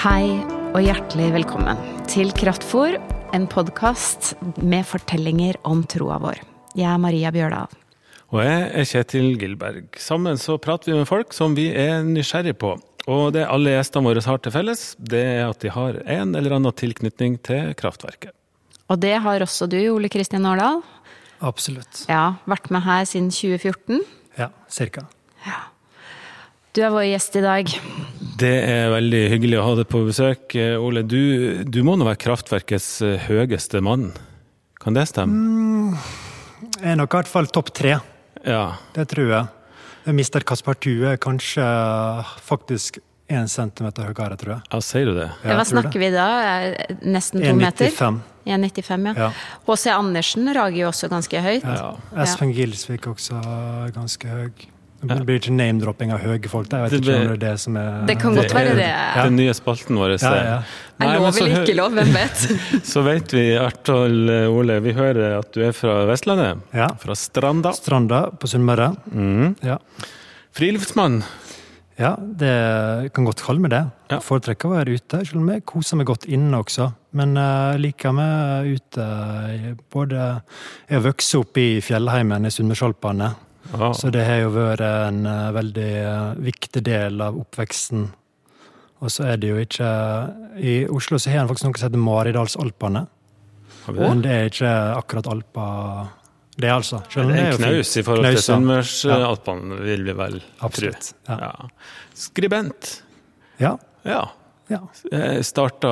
Hei og hjertelig velkommen til Kraftfor, en podkast med fortellinger om troa vår. Jeg er Maria Bjørdal. Og jeg er Kjetil Gilberg. Sammen så prater vi med folk som vi er nysgjerrig på. Og det alle gjestene våre har til felles, det er at de har en eller annen tilknytning til kraftverket. Og det har også du, Ole Kristian Årdal. Absolutt. Ja, Vært med her siden 2014. Ja, cirka. Ja. Du er vår gjest i dag. Det er veldig hyggelig å ha deg på besøk. Ole, du, du må nå være kraftverkets høyeste mann? Kan det stemme? Mm, jeg er nok i hvert fall topp tre. Ja. Det tror jeg. Mister Kaspartue er kanskje faktisk én centimeter høyere, tror jeg. Ja, Sier du det? Ja, Hva snakker vi da? Nesten to 1, meter? 1,95. 1,95, ja. H.C. Andersen rager jo også ganske høyt. Ja. Espen Gilsvik også ganske høy. Det blir ikke name-dropping av høye folk. Jeg vet ikke om det er det som er Det kan godt være det. Ja. Den nye spalten vår. Ja, ja. Er lov eller ikke lov, hvem vet? så vet vi, Artol Ole, vi hører at du er fra Vestlandet. Ja. Fra Stranda. Stranda på Sunnmøre. Mm. Ja. Friluftsmann. Ja, det kan godt kalle meg det. Ja. Foretrekker å være ute, selv om jeg koser meg godt inne også. Men jeg uh, liker meg ute. Både Jeg vokste opp i fjellheimen i Sunnmørsalpene. Ah. Så det har jo vært en uh, veldig uh, viktig del av oppveksten. Og så er det jo ikke I Oslo så har en faktisk noe som heter Maridalsalpene. Men det er ikke akkurat Alpa det, altså. Selv det er en knaus i forhold til Sunnmørsalpene, ja. vil vi vel tro. Ja. Ja. Skribent. Ja. ja. Ja. Jeg starta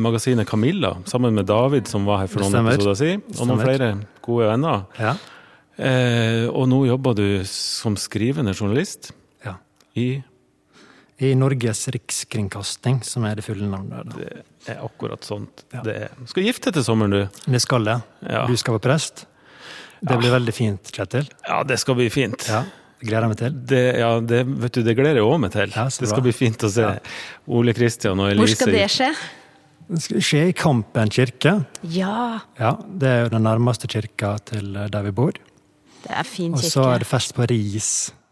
magasinet Camilla sammen med David, som var her for noen episoder siden, og noen flere gode venner. Ja. Eh, og nå jobber du som skrivende journalist ja. i I Norges Rikskringkasting, som er det fulle navnet. Da. Det er akkurat sånt ja. det er. Skal gifte til sommeren, du. Det skal jeg. Ja. Du skal være prest. Det blir veldig fint, Kjetil. Ja, det skal bli fint. Ja, det gleder jeg meg til. Det, ja, det, vet du, det gleder jeg òg meg til. Ja, det skal bli fint å se Ole Kristian og Elise. Hvor skal det skje? Det skal skje i Kampen kirke. Ja. ja. Det er jo den nærmeste kirka til der vi bor. Det er fin kirke. Og så er det fest på Ris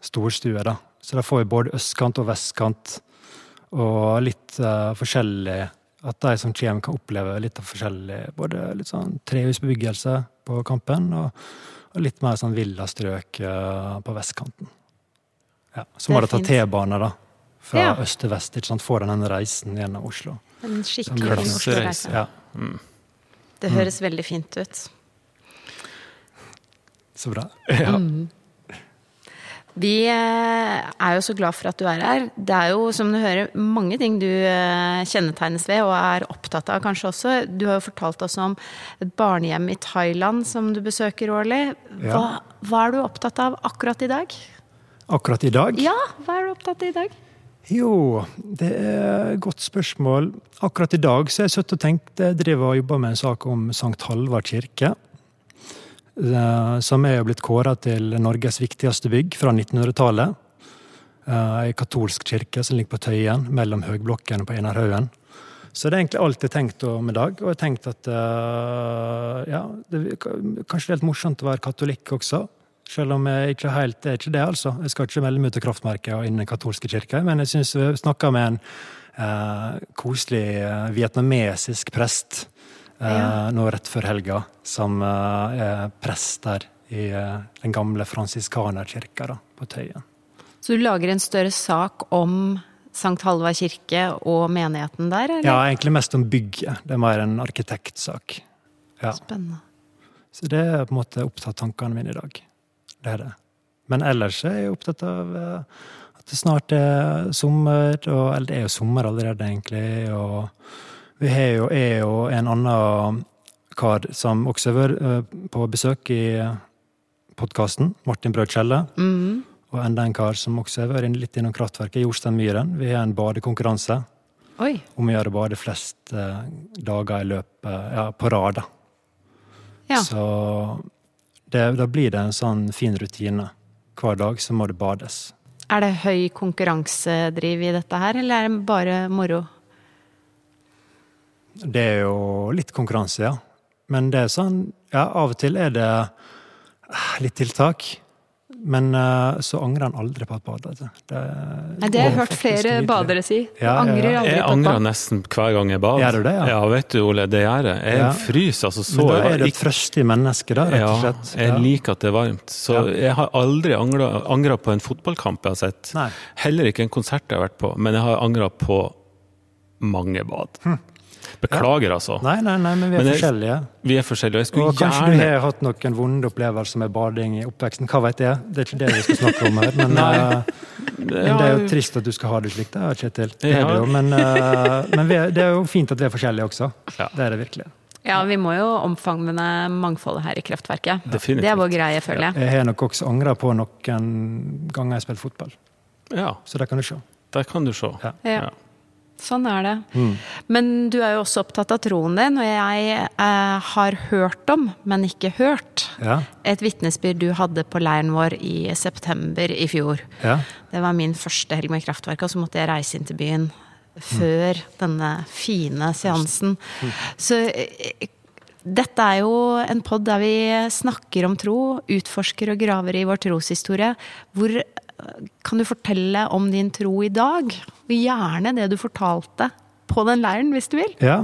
storstue, da. Så da får vi både østkant og vestkant, og litt uh, forskjellig At de som kommer, kan oppleve litt av forskjellig Både litt sånn trehusbebyggelse på Kampen, og, og litt mer sånn villastrøk uh, på vestkanten. Ja. Så må de ta T-bane, da. Fra Ja. øst til vest. ikke sant? Få denne reisen gjennom Oslo. En skikkelig Oslo-reise. Ja, Mm. Det høres veldig fint ut. Så bra. Ja. Vi eh, er jo så glad for at du er her. Det er jo, som du hører, mange ting du eh, kjennetegnes ved og er opptatt av kanskje også. Du har jo fortalt oss om et barnehjem i Thailand som du besøker årlig. Hva, Ja. hva er du opptatt av akkurat i dag? Akkurat i dag Ja, hva er du opptatt av i dag? Jo, det er et godt spørsmål. Akkurat i dag så har jeg sittet og tenkt Jeg driver og jobber med en sak om Sankt Halvard kirke. Eh, Som er jo blitt kåra til Norges viktigste bygg fra 1900-tallet. Ei katolsk kirke som ligger på Tøyen, mellom høgblokkene på Enarhaugen. Så det er egentlig alt jeg har tenkt om i dag. Og jeg har tenkt at eh, ja, det er kanskje det helt morsomt å være katolikk også. Selv om jeg ikke helt er ikke det, altså. Jeg skal ikke melde meg ut av kraftmerket og inn i den katolske kirke, men jeg syns vi snakka med en eh, koselig eh, vietnamesisk prest eh, Ja. nå rett før helga, som eh, er prest der i eh, den gamle fransiskanerkirka på Tøyen. Så du lager en større sak om Sankt Halvard kirke og menigheten der, eller? Ja, egentlig mest om bygget. Det er mer en arkitektsak. Ja. Spennende. Så det er på en måte opptatt tankene mine i dag. Det er det. Men ellers er jeg opptatt av eh, at det snart er sommer, og, eller det er jo sommer allerede, egentlig. Og vi har jo, jo en annen kar som også har vært eh, på besøk i podkasten, Martin Brød Kjelle. Mhm. Og enda en kar som også har vært litt innom kraftverket, Jostein Myhren. Vi har en badekonkurranse Oi. om å gjøre bade flest eh, dager i løpet ja, på rad. Ja. Så det, da blir det en sånn fin rutine. Hver dag så må det bades. Er det høy konkurransedriv i dette her, eller er det bare moro? Det er jo litt konkurranse, ja. Men det er sånn Ja, av og til er det eh, litt tiltak. Men uh, så angrer han aldri på et bad. Det, Nei, det har jeg hørt flere badere si. Ja, angrer ja, aldri Jeg på angrer bad. nesten hver gang jeg bad. Gjør du det, ja? Ja, vet du Ole, det gjør jeg. Jeg Ja. fryser altså så Men da er du et frøstig menneske, da, rett og slett. jeg liker at det er varmt. Så Ja. jeg har aldri angra på en fotballkamp jeg har sett. Nei. Heller ikke en konsert jeg har vært på, men jeg har angra på mange bad. Beklager, altså. Nei, nei, nei, men vi er Men jeg- forskjellige. Vi er forskjellige. og Jeg skulle Og kanskje du har hatt noen vonde opplevelser med bading i oppveksten. Hva vet jeg? Det er ikke det vi skal snakke om her. Men, eh, men det er jo trist at du skal ha det slik, da, Kjetil. Det er det jo. Men, eh, men vi er, det er jo fint at vi er forskjellige også. Det er det virkelig. Ja, vi må jo omfavne mangfoldet her i Kraftverket. Definitivt. Det er vår greie, føler jeg. Jeg har nok også angra på noen ganger jeg har spilt fotball. Ja, Så det kan du se. der kan du se. Ja. Ja. Sånn er det. Mm. Men du er jo også opptatt av troen din, og jeg eh, har hørt om, men ikke hørt, Ja. et vitnesbyrd du hadde på leiren vår i september i fjor. ja. Det var min første helg med Kraftverket, og så måtte jeg reise inn til byen før denne fine seansen. Så eh, dette er jo en pod der vi snakker om tro, utforsker og graver i vår troshistorie. Hvor kan du fortelle om din tro i dag? Gjerne det du fortalte på den leiren, hvis du vil. Ja.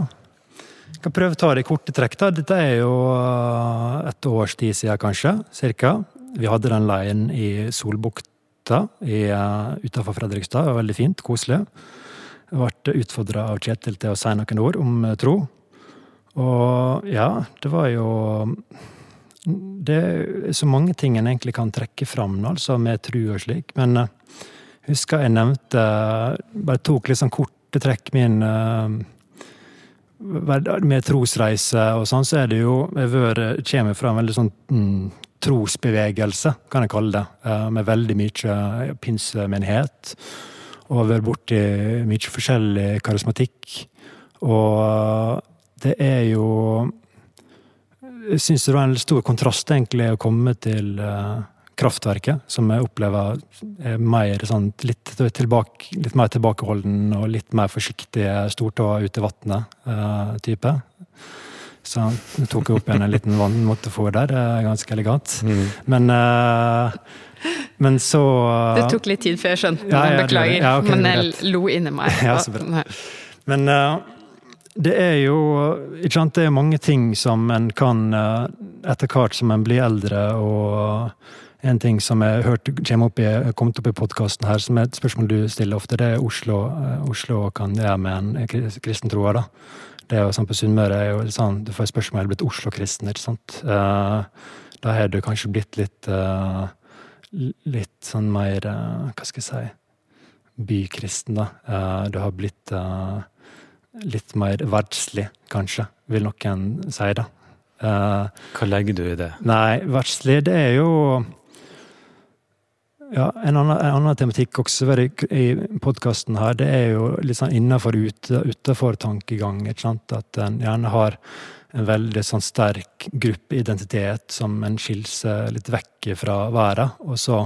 Jeg kan prøve å ta det i korte trekk. da. Dette er jo uh, et års tid siden, kanskje. Cirka. Vi hadde den leiren i Solbukta i, uh, utenfor Fredrikstad. Det var veldig fint, koselig. Jeg ble utfordra av Kjetil til å si noen ord om uh, tro. Og ja, det var jo Det er så mange ting en egentlig kan trekke fram altså, med tru og slik. Men uh, husker jeg nevnte Bare tok litt sånn korte trekk min uh, med trosreise og sånn, så er det jo Jeg vør, kommer fra en veldig sånn mm, trosbevegelse, kan jeg kalle det. Uh, Med veldig mye pinsemenighet. Og har vært borti mye forskjellig karismatikk. Og det er jo Jeg syns det var en stor kontrast egentlig å komme til eh, kraftverket, som jeg opplever er mer sånn litt, tilbake, litt mer tilbakeholden og litt mer forsiktig stortå ut i vannet type. Så jeg tok jeg opp igjen en liten vannmåtefor der, det er ganske elegant. Mm. Men, uh, men så Det tok litt tid før jeg skjønte Ja, ja, det- beklager. ja, okay, men jeg lo inni meg. Ja, så bra. Men eh, det er jo ikke sant, det er mange ting som en kan eh, etter hvert som en blir eldre, og en ting som jeg hørte kommer opp kommet opp i podkasten her, som er et spørsmål du stiller ofte, det er Oslo. eh, Oslo kan gjøre med en kristentroer. da. Det er jo sånn På Sunnmøre er jo sånn, du får spørsmål om du blitt Oslo-kristen, ikke sant. Eh, da har du kanskje blitt litt litt sånn mer Hva skal jeg si bykristen, da. Du har blitt litt mer verdslig, kanskje, vil noen si, da. Uh, Hva legger du i det? Nei, verdslig, det er jo ja, En annen, en annen tematikk også i, i podkasten her, det er jo litt sånn innafor utafor-tankegang. At en gjerne har en veldig sånn sterk gruppeidentitet som en skiller seg litt vekk fra verden. Og så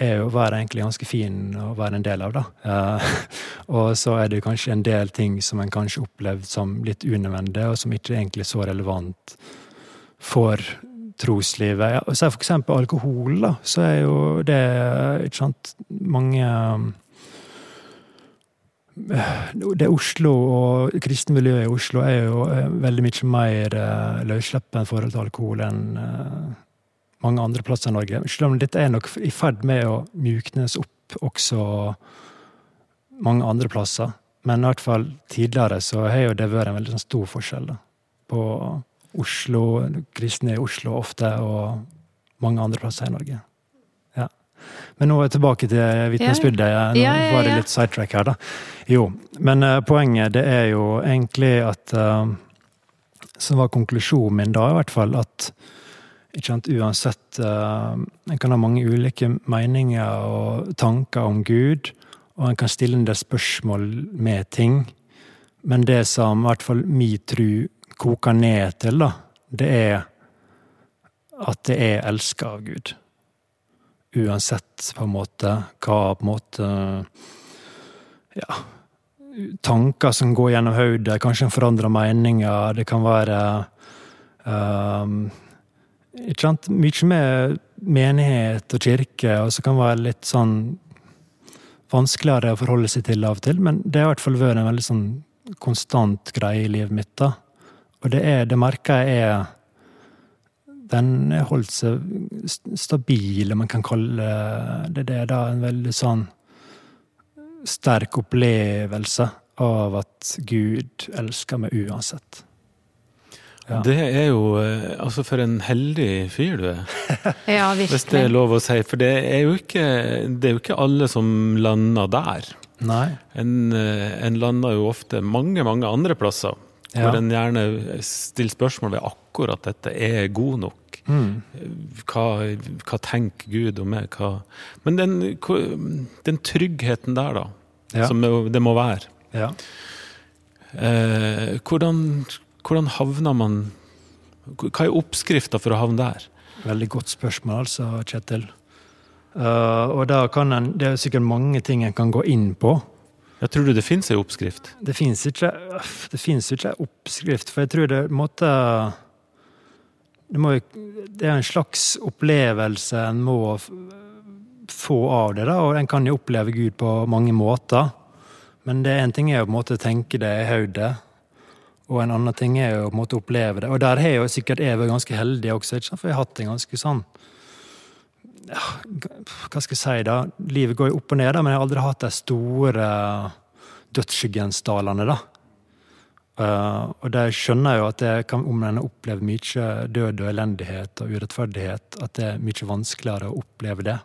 er jo været egentlig ganske fin å være en del av, da. Uh, og så er det kanskje en del ting som en kanskje opplevd som litt unødvendig, og som ikke er egentlig så relevant for troslivet. Ja, så er for eksempel alkohol, da. Så er jo det ikke sant, mange det Oslo og kristne miljøet i Oslo er jo eh, veldig mye mer uh, løsslippen forhold til alkohol enn eh, mange andre plasser i Norge. Selv om dette er nok i ferd med å mjuknes opp også mange andre plasser. Men i hvert fall tidligere så har jo det vært en veldig sånn stor forskjell da, på Oslo, kristne i Oslo ofte, og mange andre plasser i Norge. Ja. Men nå er jeg tilbake til vitnesbyrdet. Nå var det litt sidetrack her, da. Jo, men eh, poenget det er jo egentlig at eh, Som var konklusjonen min da, i hvert fall, at uansett eh, En kan ha mange ulike meninger og tanker om Gud, og en kan stille en del spørsmål med ting. Men det som i hvert fall min tru koker ned til, da, det er at det er elska av Gud. Uansett på en måte hva på en måte Ja. Tanker som går gjennom hodet, kanskje en forandrer meninger. Det kan være um, Ikke sant? Mye med menighet og kirke, og så kan det være litt sånn vanskeligere å forholde seg til av og til, men det har i hvert fall vært en veldig sånn konstant greie i livet mitt. da. Og det, er, det merker jeg er Den har holdt seg stabil, om man kan kalle det det. da, En veldig sånn sterk opplevelse av at Gud elsker meg uansett. Ja. Det er jo eh, Altså, for en heldig fyr du er. ja, virkelig. Hvis det er lov å si. For det er jo ikke, det er jo ikke alle som lander der. Nei. En, eh, en lander jo ofte mange, mange andre plasser. Ja. Hvor en gjerne stiller spørsmål ved akkurat dette. Er god nok? Mm. Hva, hva, tenker Gud om meg? Hva? Men den, den, tryggheten der, da. Ja. Som det må være. Ja. Eh, hvordan, hvordan havner man Hva er oppskrifta for å havne der? Veldig godt spørsmål, altså, Kjetil. Uh, og en, Det er sikkert mange ting en kan gå inn på. Jeg tror du det fins ei oppskrift? Det fins ikke ikke ei oppskrift, for jeg tror det måtte det, må, det er en slags opplevelse en må få av det, da, og en kan jo oppleve Gud på mange måter. Men det en ting er å på en måte tenke det i hodet, og en annen ting er jo på en måte oppleve det. Og der har jeg jo sikkert jeg vært ganske heldig også, for jeg har hatt en ganske sånn ja, Hva skal jeg si, da? Livet går jo opp og ned, da, men jeg har aldri hatt de store dødsskyggens-dalene, da. Uh, og der skjønner jeg jo at jeg kan, om en har opplevd mye død og elendighet og urettferdighet, at det er mye vanskeligere å oppleve det.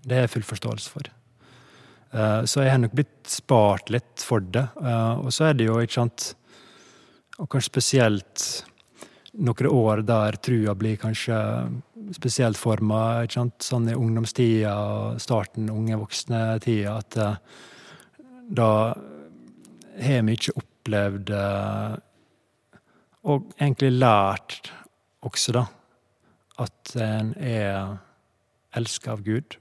Det har jeg full forståelse for. Uh, så jeg har nok blitt spart litt for det. Uh, og så er det jo, ikke sant og kanskje spesielt noen år der trua blir kanskje spesielt forma, sånn i ungdomstida og starten unge voksne-tida, at uh, da har jeg mye opplevd uh, og egentlig lært også, da, at en er elska av Gud.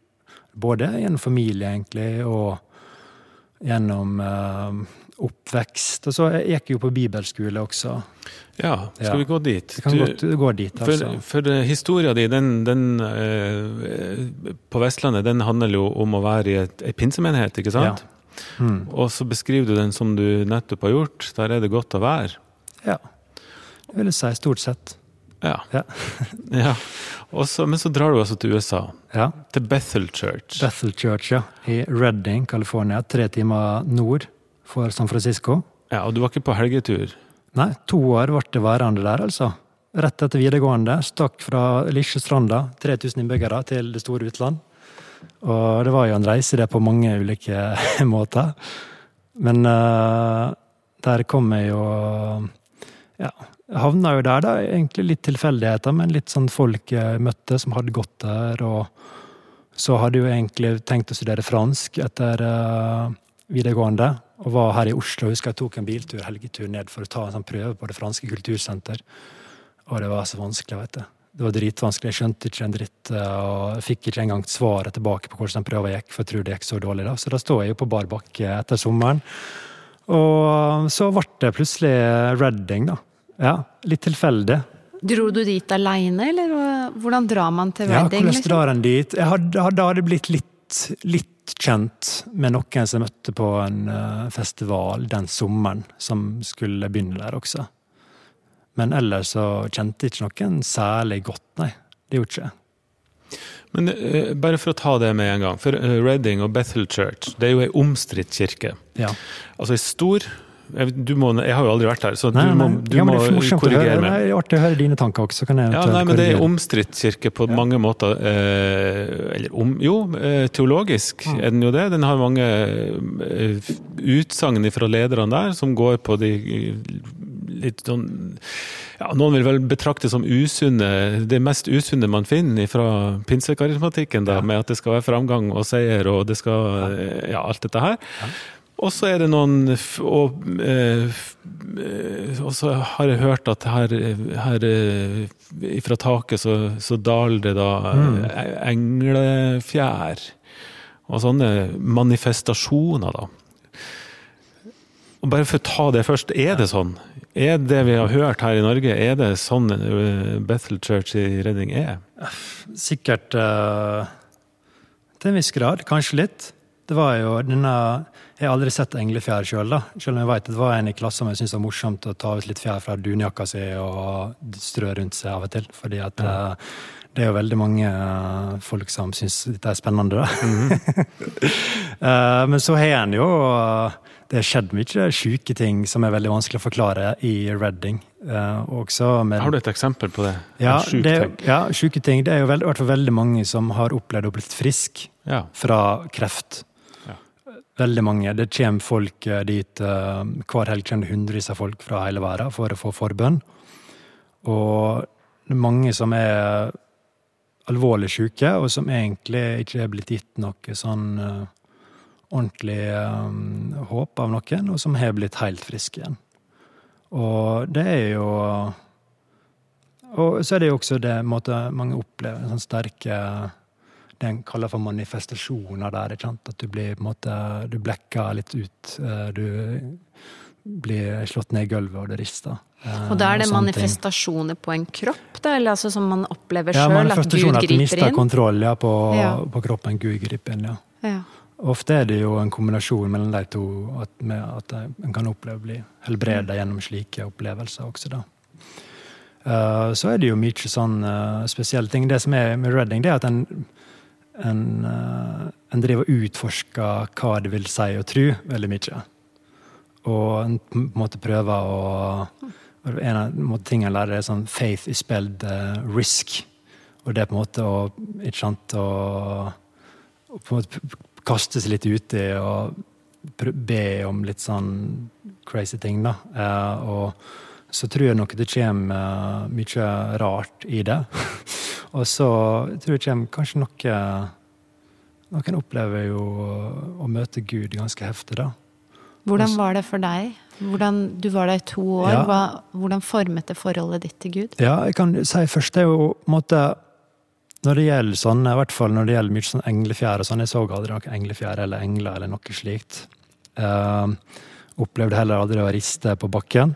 Både gjennom familie, egentlig, og gjennom uh, oppvekst. Og så jeg gikk jo på bibelskole også. Ja, skal ja. vi gå dit? Vi kan du, godt gå dit, altså. For, for uh, historia di, den, den uh, på Vestlandet, den handler jo om å være i ei pinsemenighet, ikke sant? Ja. Mm. Og så beskriver du den som du nettopp har gjort. Der er det godt å være. Ja. Det vil jeg si. Stort sett. Ja. ja. ja. Også, men så drar du altså til USA. Ja. Til Bethel Church. Bethel Church, ja. I Redding, California. Tre timer nord for San Francisco. Ja, Og du var ikke på helgetur? Nei, to år ble det værende der, altså. Rett etter videregående. Stakk fra Lisjestranda, 3000 innbyggere, til det store utland. Og det var jo en reise, det, på mange ulike måter. Men uh, der kom jeg jo Ja, havna jo der, da. Egentlig litt tilfeldigheter, men litt sånn folk jeg møtte som hadde gått der. Og så hadde jeg jo egentlig tenkt å studere fransk etter uh, videregående. Og var her i Oslo. Husker jeg tok en biltur, helgetur ned for å ta en sånn prøve på det franske kultursenter. Og det var så vanskelig, vet du. Det var dritvanskelig. Jeg skjønte ikke en dritt. Og jeg fikk ikke engang svaret tilbake på hvordan den prøva gikk, for jeg tror det gikk så dårlig. da. Så da står jeg jo på bar bakke etter sommeren. Og så ble det plutselig Redding, da. Ja, Litt tilfeldig. Dro du dit aleine, eller hvordan drar man til Redding? Ja, hvordan drar en dit? Jeg hadde, hadde, hadde blitt litt, litt kjent med noen som jeg møtte på en eh, festival den sommeren, som skulle begynne der også. Men ellers så kjente jeg ikke noen særlig godt, nei. Det gjorde ikke jeg. Men uh, bare for å ta det med en gang. For uh, Reading og Bethel Church, det er jo ei omstridt kirke. Ja. Altså ei stor jeg, må, jeg, har jo aldri vært der, så nei, du må, du ja, må korrigere meg. Det er artig å høre dine tanker også. kan jeg ja, nei, men Det er omstridt kirke på ja. mange måter. Eh, eller om, jo, eh, teologisk mm. er den jo det. Den har mange eh, utsagn fra lederne der som går på de litt sånn ja, Noen vil vel betrakte som usunne, det mest usunne man finner fra pinsekarismatikken, da, med at det skal være framgang og seier og det skal Ja, alt dette her. Og så er det noen og, eh, og, så har jeg hørt at her, her eh, fra taket så, så daler det da mm. englefjær. Og sånne manifestasjoner, da. Og bare for å ta det først, er det sånn? Er det vi har hørt her i Norge, er det sånn eh, Bethel Church i Redding er? Sikkert uh, til en viss grad. Kanskje litt. Det var jo denne Jeg har aldri sett englefjær sjøl, selv, selv om jeg vet det var en i klassen som syntes var morsomt å ta ut litt fjær fra dunjakka si og strø rundt seg av og til. Fordi at ja. uh, det er jo veldig mange uh, folk som syns dette er spennende. Da. Mm -hmm. men så har en jo det har skjedd mye sjuke ting som er veldig vanskelig å forklare i Redding. Med, har du et eksempel på det? Ja, det, ja sjuke ting. Det er jo veld, veldig mange som har opplevd å bli frisk ja. fra kreft. Veldig mange. Det kommer folk dit uh, Hver helg kommer det hundrevis av folk fra hele verden for å få forbønn. Og det er mange som er alvorlig syke, og som egentlig ikke er blitt gitt noe sånn uh, ordentlig håp av noen, og som har blitt helt friske igjen. Og det er jo Og så er det jo også det måte, mange opplever, sånn sterke det en kaller for manifestasjoner der. At du blir på en måte, du blekker litt ut. Du blir slått ned i gulvet, og det rister. Eh, og da er det manifestasjoner på en kropp, da? Eller altså som man opplever sjøl? Ja, manifestasjoner at du mister kontroll ja, på, ja. på, kroppen. Gud griper inn, ja. ja. Ofte er det jo en kombinasjon mellom de to, at, med at en kan oppleve å bli helbreda mm. gjennom slike opplevelser også, da. Uh, så er det jo mye sånn uh, spesielle ting. Det som er med Redding, det er at en, en, uh, en driver og utforsker hva det vil si å tro, veldig mye. Og en måte prøver å En av tingene jeg lærer, er sånn 'faith is spelled uh, risk'. Og det er på en måte å ikke sant, å, på en måte kaste seg litt uti og be om litt sånn crazy ting, da. Uh, og så tror jeg nok det kommer mye rart i det. og så tror jeg kommer kanskje noe Noen opplever jo å møte Gud ganske heftig, da. Hvordan var det for deg? Hvordan, du var der i to år. Ja. Hva, hvordan formet det forholdet ditt til Gud? Ja, jeg kan si først det er jo måte, Når det gjelder sånn, i hvert fall når det gjelder mye sånn englefjær og sånn, jeg så aldri noe englefjær eller engler eller noe slikt. Uh, opplevde heller aldri å riste på bakken.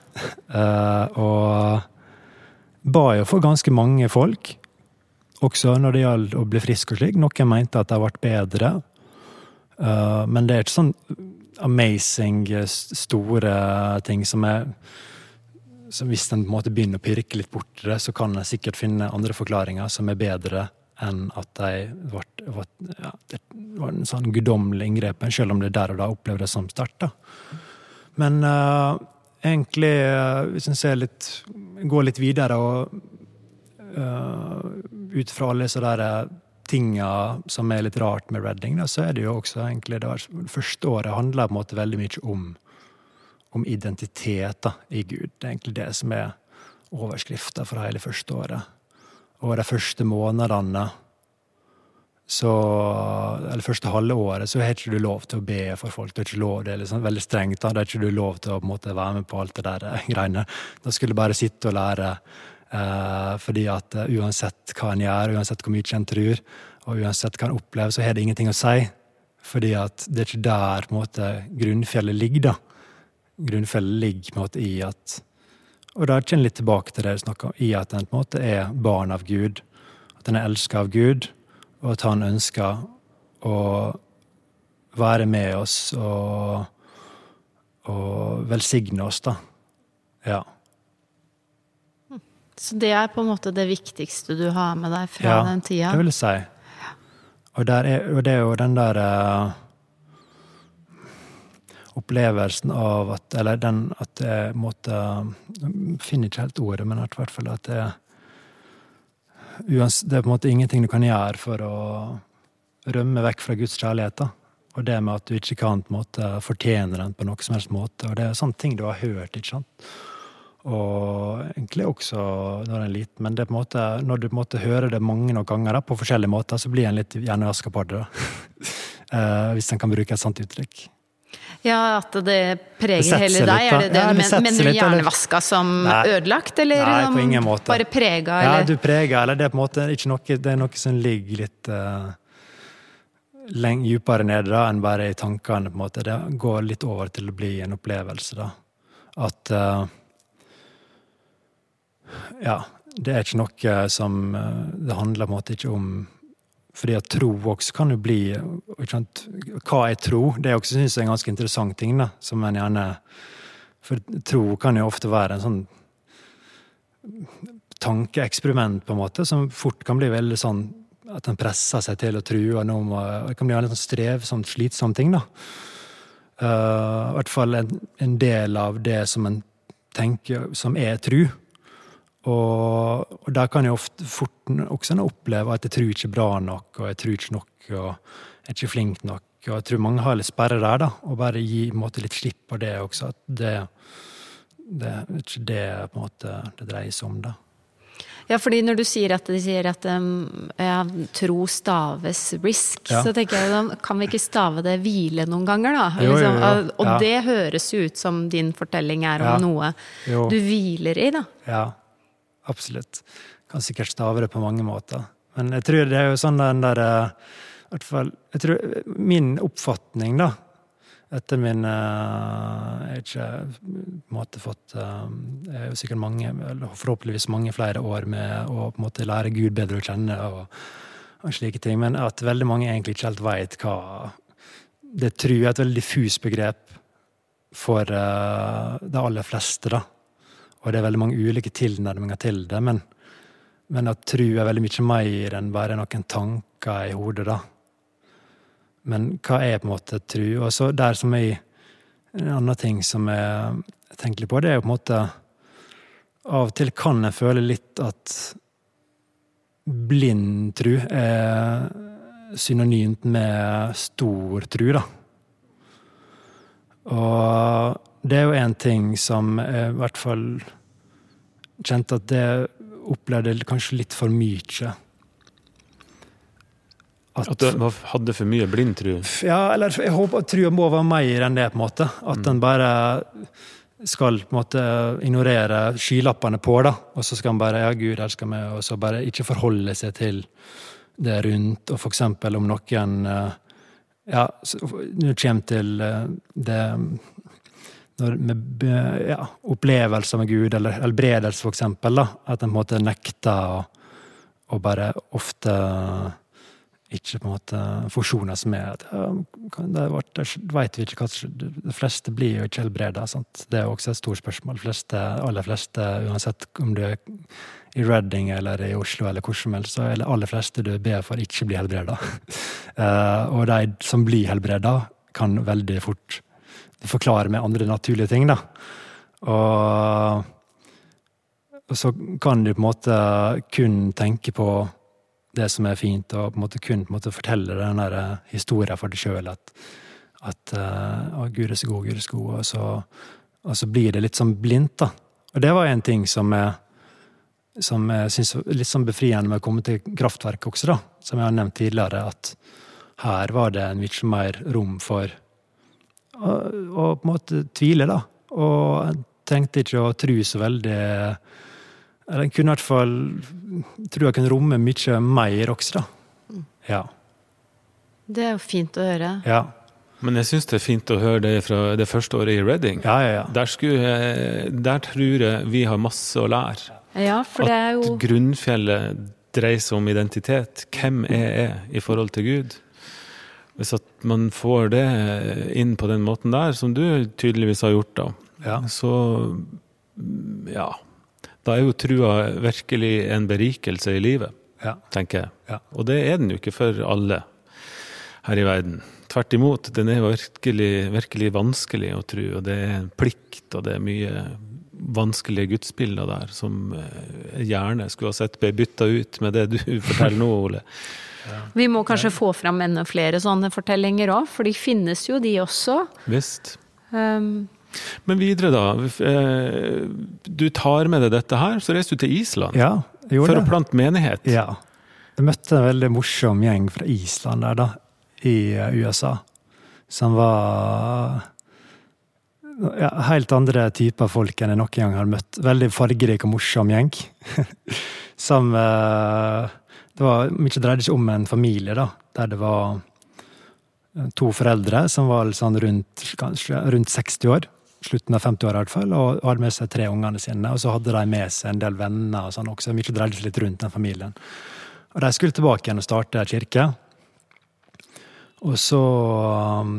Uh, og ba jo for ganske mange folk, også når det gjaldt å bli frisk og slik. Noen mente at det har vært bedre. Uh, men det er ikke sånn amazing, eh, store ting som er så Hvis en på en måte begynner å pirke litt borti det, så kan en sikkert finne andre forklaringer som er bedre enn at de ble, ja, det var en sånn guddommelig inngrepen, selv om det der og da opplevde det som sterkt. Men uh, egentlig, hvis en litt, går litt videre og ut fra alle disse der tinga som er litt rart med Redding, da, så er det jo også egentlig det, første året handler på en måte veldig mye om, om identitet da, i Gud. Det er egentlig det som er overskrifta for hele første året. Og de første månedene så, eller første halve året så har ikke du lov til å be for folk. Det er ikke lov, det er liksom veldig strengt. da, Det er ikke du lov til å på en måte, være med på alt det der eh, greiene. Da skulle du bare sitte og lære Eh, fordi at uh, uansett hva en gjør, uansett hvor mye en tror, og uansett hva en opplever, så har det ingenting å si. Fordi at det er ikke der på en måte, grunnfjellet ligger. da. Grunnfjellet ligger på en måte i at Og da kjenner jeg litt tilbake til det du snakker om, i at en på en måte er barn av Gud. At en er elska av Gud, og at han ønsker å være med oss og, og velsigne oss, da. Ja. Så det er på en måte det viktigste du har med deg fra ja, den tida? Ja, det vil jeg si. Og, er, og, det er jo den der uh, Opplevelsen av at Eller den at jeg måtte Jeg finner ikke helt ordet, men i hvert fall at det, det er på en måte ingenting du kan gjøre for å rømme vekk fra Guds kjærlighet. da. Og det med at du ikke kan på en måte fortjene den på noe som helst måte. Og det er sånne ting du har hørt. ikke sant? Og egentlig også når en er liten. Men det på en måte, når du på en måte hører det mange nok ganger da, på forskjellige måter, så blir en litt hjernevaska på det. da. hvis en kan bruke et sånt uttrykk. Ja, at det preger det hele deg. Litt, er det det? Ja, det men, mener du hjernevaska som nei, ødelagt, eller nei, på ingen måte. bare prega? Ja, du preger, eller det er på en måte noe, det er noe som ligger litt uh, leng, dypere nede da, enn bare i tankene. på en måte. Det går litt over til å bli en opplevelse. da. At uh, ja, det er ikke noe som eh, Det handler på en måte ikke om fordi at tro også kan jo bli sant, Hva er tro? Det er også synes jeg, en ganske interessant ting. da, som en gjerne, For tro kan jo ofte være en sånn tankeeksperiment, på en måte, som fort kan bli veldig sånn at en presser seg til å true. Det kan bli en sånn strevsomt, slitsom ting. da. Uh, I hvert fall en, en, del av det som en tenker som er tru. Og, og der kan jeg ofte fort også oppleve at jeg tror ikke bra nok, og jeg tror ikke nok, og jeg er ikke flink nok. Og jeg tror mange har litt sperre der, da, og bare gi måte, litt slipp på det også. At det, det er ikke det på en måte, det dreier seg om, da. Ja, fordi når du sier at de sier at um, ja, tro staves risk, ja. så tenker jeg kan vi ikke stave det hvile noen ganger, da? Jo, jo, jo. Og ja. det høres jo ut som din fortelling er om noe du hviler i, da. Ja, absolutt. Kan sikkert stave det på mange måter. Men jeg tror det er jo sånn den der eh, hvert fall, jeg tror Min oppfatning, da, etter min uh, Jeg har ikke på en måte fått uh, Jeg er jo sikkert mange, forhåpentligvis mange flere år med å på en måte lære Gud bedre å kjenne og, og slike ting, men at veldig mange egentlig ikke helt veit hva Det tror jeg er et veldig diffus begrep for de aller fleste, da. Og det er veldig mange ulike tilnærminger til det, men, men at tru er veldig mye mer enn bare noen tanker i hodet, da. Men hva er på en måte tru? Og så der som jeg En annen ting som jeg tenker litt på, det er jo på en måte Av og til kan jeg føle litt at blind tru er synonymt med stor tru, da. Og det er jo én ting som jeg i hvert fall kjente at det opplevde kanskje litt for mye at, at den hadde for mye blind tru? Ja, eller jeg håper at trua må være mer enn det, på en måte. At mm. den bare skal på en måte ignorere skylappene på, da. Og så skal en bare Ja, Gud elsker meg, og så bare ikke forholde seg til det rundt. Og for eksempel om noen eh, Ja, Nå kommer til eh, det med ja, opplevelser med Gud, eller helbredelse, for eksempel, at en på en måte nekter å, bare ofte ikke på en måte forsones med. Det vet vi ikke hva De fleste blir jo ikke helbreda. Det er også et stort spørsmål. De fleste, aller fleste, uansett om du er i Reading eller i Oslo eller hvor som helst, så er det aller fleste du ber for, ikke blir helbreda. Eh, og de som blir helbreda, kan veldig fort forklare med andre naturlige ting, da. Og, så kan du på en måte kun tenke på det som er fint, og på en måte kun på en måte fortelle den der eh, historien for deg sjøl. At, at uh, å, Gud er så god, Gud er så god. Og så, og så blir det litt sånn blindt, da. Og det var en ting som jeg, som jeg syns var litt sånn befriende med å komme til kraftverket også, da. Som jeg har nevnt tidligere, at her var det en mye mer rom for å, å på en måte tvile, da. Og jeg trengte ikke å tro så veldig den kunne i hvert fall tro jeg kunne romme mye mer også, da. Ja. Det er jo fint å høre. Ja. Men jeg syns det er fint å høre det fra det første året i Reading. Ja, ja, ja. Der, skulle, der tror jeg vi har masse å lære. Ja, for det er jo... At grunnfjellet dreier seg om identitet. Hvem er jeg i forhold til Gud? Hvis at man får det inn på den måten der, som du tydeligvis har gjort, da, ja. så ja da er jo trua virkelig en berikelse i livet, ja. tenker jeg. Ja. Og det er den jo ikke for alle her i verden. Tvert imot, den er virkelig, virkelig vanskelig å tro, og det er en plikt, og det er mye vanskelige gudsbilder der som jeg gjerne skulle ha sett ble bytta ut med det du forteller nå, Ole. Ja. Vi må kanskje få fram enda flere sånne fortellinger òg, for de finnes jo, de også. Visst. Um, men videre, da. Eh, du tar med deg dette her, så reiser du til Island ja, for det. å plante menighet. Ja. Jeg møtte en veldig morsom gjeng fra Island der, da, i eh, USA. Som var ja, helt andre typer folk enn jeg noen gang har møtt. Veldig fargerik og morsom gjeng. som eh, Det var mye dreide seg om en familie, da, der det var to foreldre som var sånn rundt, kanskje, rundt 60 år slutten av 50-åra i hvert fall, og hadde med seg tre ungene sine. Og så hadde de med seg en del venner og sånn også. Mye dreide seg litt rundt den familien. Og de skulle tilbake igjen og starte kirke. Og så um,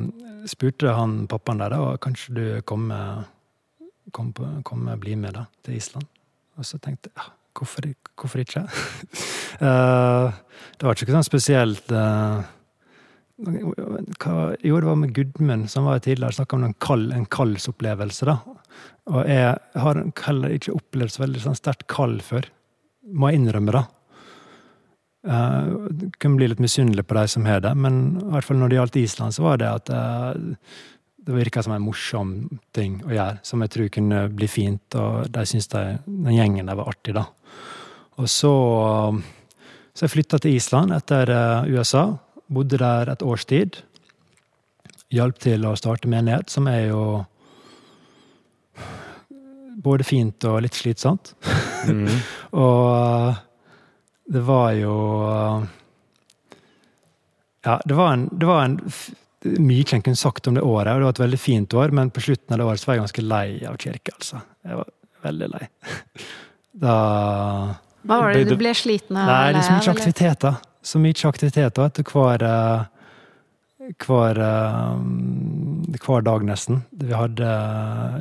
spurte han pappaen der da, kanskje du kommer kom, kom, bli med da, til Island. Og så tenkte jeg ja, hvorfor, hvorfor ikke? uh, det var ikke sånn spesielt hva, Jo, det var med Gudmund, som var tidligere snakka om en, kald, en kaldsopplevelse. da. Og jeg har heller ikke opplevd så veldig sånn sterkt kald før. Må jeg innrømme, da. Uh, kunne bli litt misunnelig på de som har det, men i hvert fall når det gjaldt Island, så var det at uh, det virka som en morsom ting å gjøre, som jeg tror kunne bli fint, og de syntes de, den gjengen der var artig, da. Og så, så jeg flytta til Island etter uh, USA, bodde der et års tid. Hjalp til å starte menighet, som er jo både fint og litt slitsomt. Mm. og det var jo Ja, det var en, det var en mye en kunne sagt om det året, og det var et veldig fint år, men på slutten av det året så var jeg ganske lei av kirke, altså. Jeg var veldig lei. Da Hva var det du ble sliten av? Nei, det er så mye aktiviteter. Så mye aktiviteter etter hver eh, hver, eh, hver dag, nesten. Vi hadde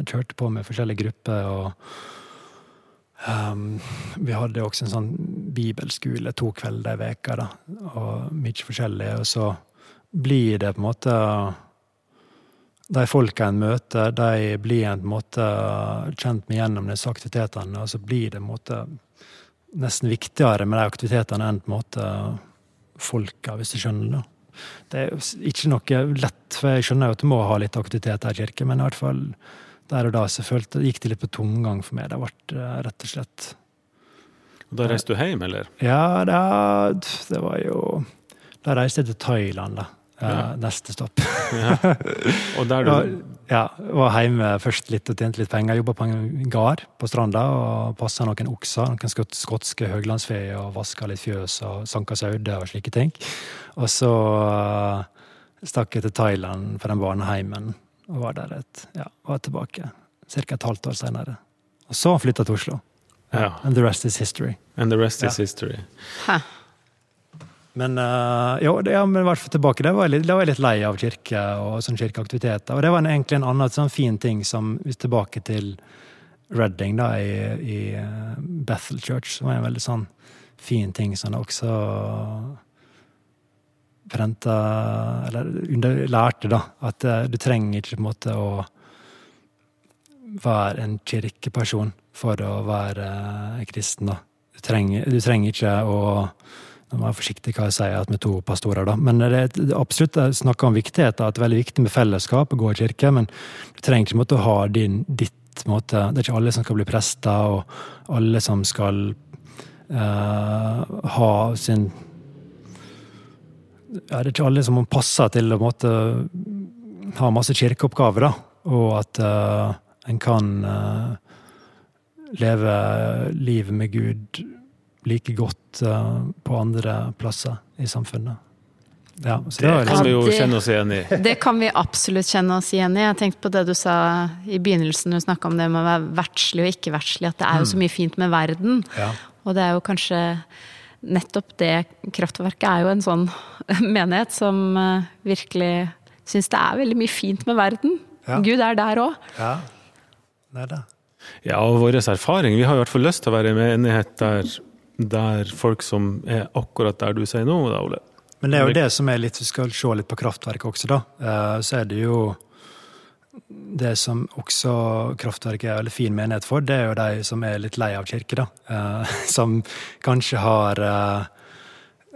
kjørte på med forskjellige grupper og Um, vi hadde også en sånn bibelskole to kvelder i veka da, og mye forskjellig. Og så blir det på en måte De folka en møter, de blir en på en måte kjent med gjennom disse aktivitetene, og så blir det på en måte nesten viktigere med de aktivitetene enn på en måte folka, hvis du skjønner det. Det er ikke noe lett, for jeg skjønner jo at du må ha litt aktivitet her i kirken, men i hvert fall der og da så følte, gikk det litt på tomgang for meg. Det ble eh, rett og slett Da reiste du hjem, eller? Ja, det, det var jo Da reiste jeg til Thailand, da. Ja. Neste stopp. ja. Og der du Ja, var hjemme først litt og tjente litt penger. Jobba på en gard på stranda og passa noen okser, noen skotske høglandsfeer, og vaska litt fjøs og sanka saude og slike ting. Og så uh, stakk jeg til Thailand for den barneheimen og var der et, ja, var tilbake ca. et halvt år senere. Og så flytta til Oslo. Ja. And the rest is history. And the rest is history. Hæ. Men uh, jo, det, ja, men i tilbake. Da var, jeg litt, var jeg litt lei av kirke og sånn kirkeaktiviteter. Og det var en, egentlig en annen sånn fin ting som hvis tilbake til Redding da, i, i uh, Bethel Church, Det var en veldig sånn fin ting som det også prenta Eller lærte, da, at uh, du trenger ikke på en måte å være en kirkeperson for å være uh, kristen, da. Du trenger, du trenger ikke å nå må være forsiktig hva jeg sier med to pastorer, da. Men det er absolutt snakk om viktigheten, at det er veldig viktig med fellesskap, gå i kirke. Men du trenger ikke måtte, ha din, ditt måte Det er ikke alle som skal bli prester, og alle som skal uh, ha sin ja, det er ikke alle som passer til å måtte ha masse kirkeoppgaver, da. Og at uh, en kan uh, leve livet med Gud like godt uh, på andre plasser i samfunnet. Ja, det, det kan vi jo kjenne oss igjen i. Det kan vi absolutt kjenne oss igjen i. Jeg tenkte på det du sa i begynnelsen, du snakka om det med å være verdslig og ikke verdslig, at det er jo så mm. mye fint med verden. Ja. Og det er jo kanskje nettopp det kraftverket er jo en sånn menighet som eh, virkelig syns det er veldig mye fint med verden. Ja. Gud er der òg. Ja, det er det. Ja, og vår erfaring Vi har i hvert fall lyst til å være i menighet der, der folk som er akkurat der du sier nå, da, Ole. Men det er jo det som er litt, vi skal se litt på kraftverket også, da. Eh, så er det jo det som også Kraftverket er veldig fin menighet for, det er jo de som er litt lei av kirke, da. Eh, som kanskje har eh,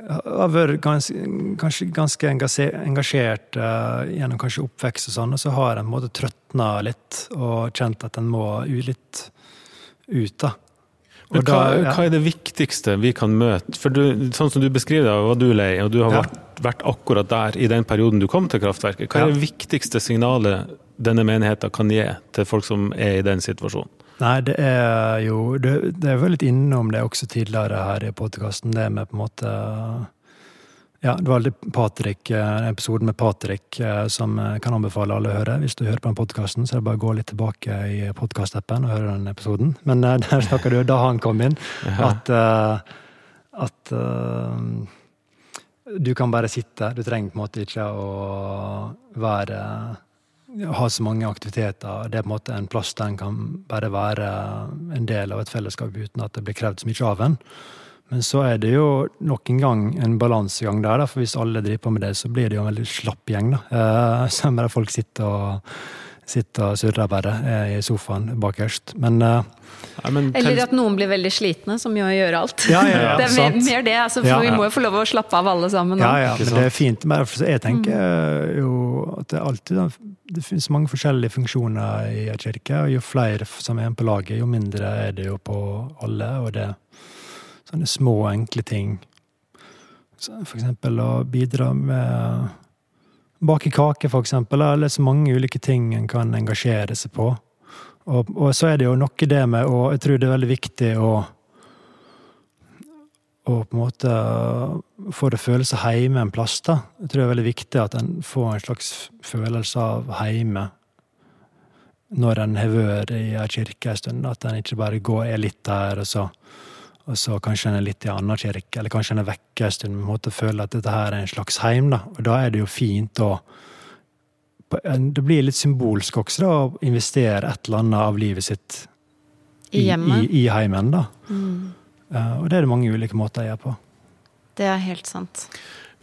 har vært ganske, kanskje ganske engasjert uh, gjennom kanskje oppvekst og sånn, og så har en måte trøtna litt og kjent at en må litt ut, da. Men hva, da, ja. hva, er det viktigste vi kan møte? For du, sånn som du beskriver det, var du lei, og du har ja. vært, vært, akkurat der i den perioden du kom til kraftverket. Hva er det viktigste signalet denne menigheten kan gi til folk som er i den situasjonen? Nei, det er jo Det, det er vel litt innom det også tidligere her i podkasten, det med på en måte Ja, det var Patrick, episoden med Patrick som kan anbefale alle å høre. Hvis du hører på den podkasten, så er det bare å gå litt tilbake i podkastappen og høre den episoden. Men der snakker du da han kom inn, at, at du kan bare sitte. Du trenger på en måte ikke å være ha så mange aktiviteter. Det er på en måte en plass der en kan bare være en del av et fellesskap uten at det blir krevd så mye av en. Men så er det jo nok en gang en balansegang der, for hvis alle driver på med det, så blir det jo en veldig slapp gjeng. da. Eh, så bare folk sitter og sitter og surrer bare eh, i sofaen bakerst. Men uh, ja, Eller at noen blir veldig slitne, som gjør å gjøre alt. Ja, ja, ja, det er mer, mer det, altså, for vi må jo få lov å slappe av alle sammen. Ja, ja, men det er fint. Men jeg tenker mm. jo at det alltid det finnes mange forskjellige funksjoner i en kirke. og Jo flere som er på laget, jo mindre er det jo på alle. Og det sånne små, enkle ting. For eksempel å bidra med Bake kake, for eksempel. Eller så mange ulike ting en kan engasjere seg på. Og, og, så er det jo noe det med og Jeg tror det er veldig viktig å å på en måte få det følelse hjemme en plass. da. Jeg tror det er veldig viktig at en får en slags følelse av hjemme når en har vært i ei kirke en stund. At en ikke bare går er litt der, og så, og så kanskje en er litt i annen kirke, eller kanskje en er vekke en stund. måte måtte føle at dette her er en slags heim. da. Og da er det jo fint å det blir litt symbolsk også da, å investere et eller annet av livet sitt i, I, i, heimen. da. Mm. Uh, og det er det mange ulike måter å gjøre på. Det er helt sant.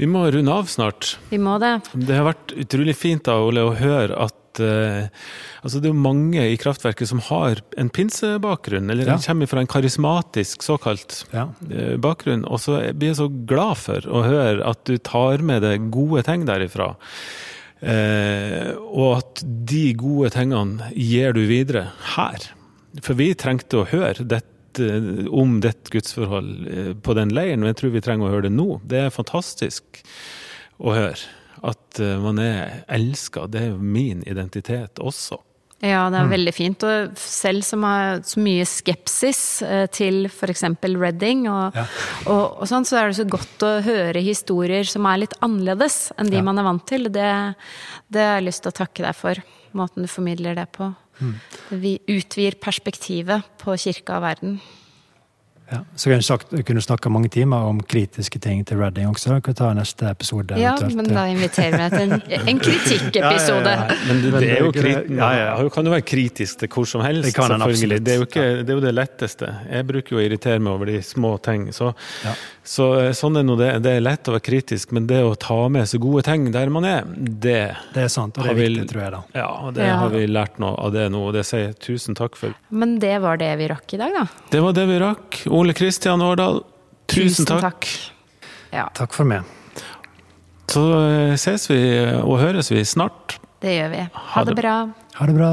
Vi må runde av snart. Vi må Det Det har vært utrolig fint da, Ole, å høre at uh, altså det er mange i kraftverket som har en pinsebakgrunn, eller ja. kommer fra en karismatisk såkalt ja. uh, bakgrunn. Og så blir jeg så glad for å høre at du tar med deg gode ting derifra. Eh, og at de gode tingene gir du videre her. For vi trengte å høre dette, om ditt gudsforhold eh, på den leiren, og jeg tror vi trenger å høre det nå. Det er fantastisk å høre. At eh, man er elska. Det er min identitet også. Ja, det er mm. veldig fint. Og selv som har så mye skepsis eh, til f.eks. Redding, og, ja. og, og, sånn, så er det så godt å høre historier som er litt annerledes enn de ja. man er vant til. Det, det har jeg lyst til å takke deg for, måten du formidler det på. Mm. Vi utvider perspektivet på kirka og verden. Ja, så kunne sagt, kunne snakka mange timer om kritiske ting til Redding også. Vi kan ta neste episode. Ja, men da inviterer vi deg til en, en kritikkepisode. ja, ja, ja. Men det, det, er jo krit, kan jo være kritisk til hvor som helst. Det, selvfølgelig. Det, er jo ikke, det er jo det letteste. Jeg bruker jo å irritere meg over de små ting. Så, så eh, sånn er det. Det er lett å være kritisk, men det å ta med så gode ting der man er, det Det er sant, og det er viktig, tror jeg. da. Ja, og det har vi lært noe av det nå, og det sier jeg tusen takk for. Men det var det vi rakk i dag, da. Det var det vi rakk. Ole Kristian Årdal, tusen, tusen takk. Takk. Ja. takk for meg. Så eh, ses vi og høres vi snart. Det gjør vi. Ha, ha det bra. Ha det bra.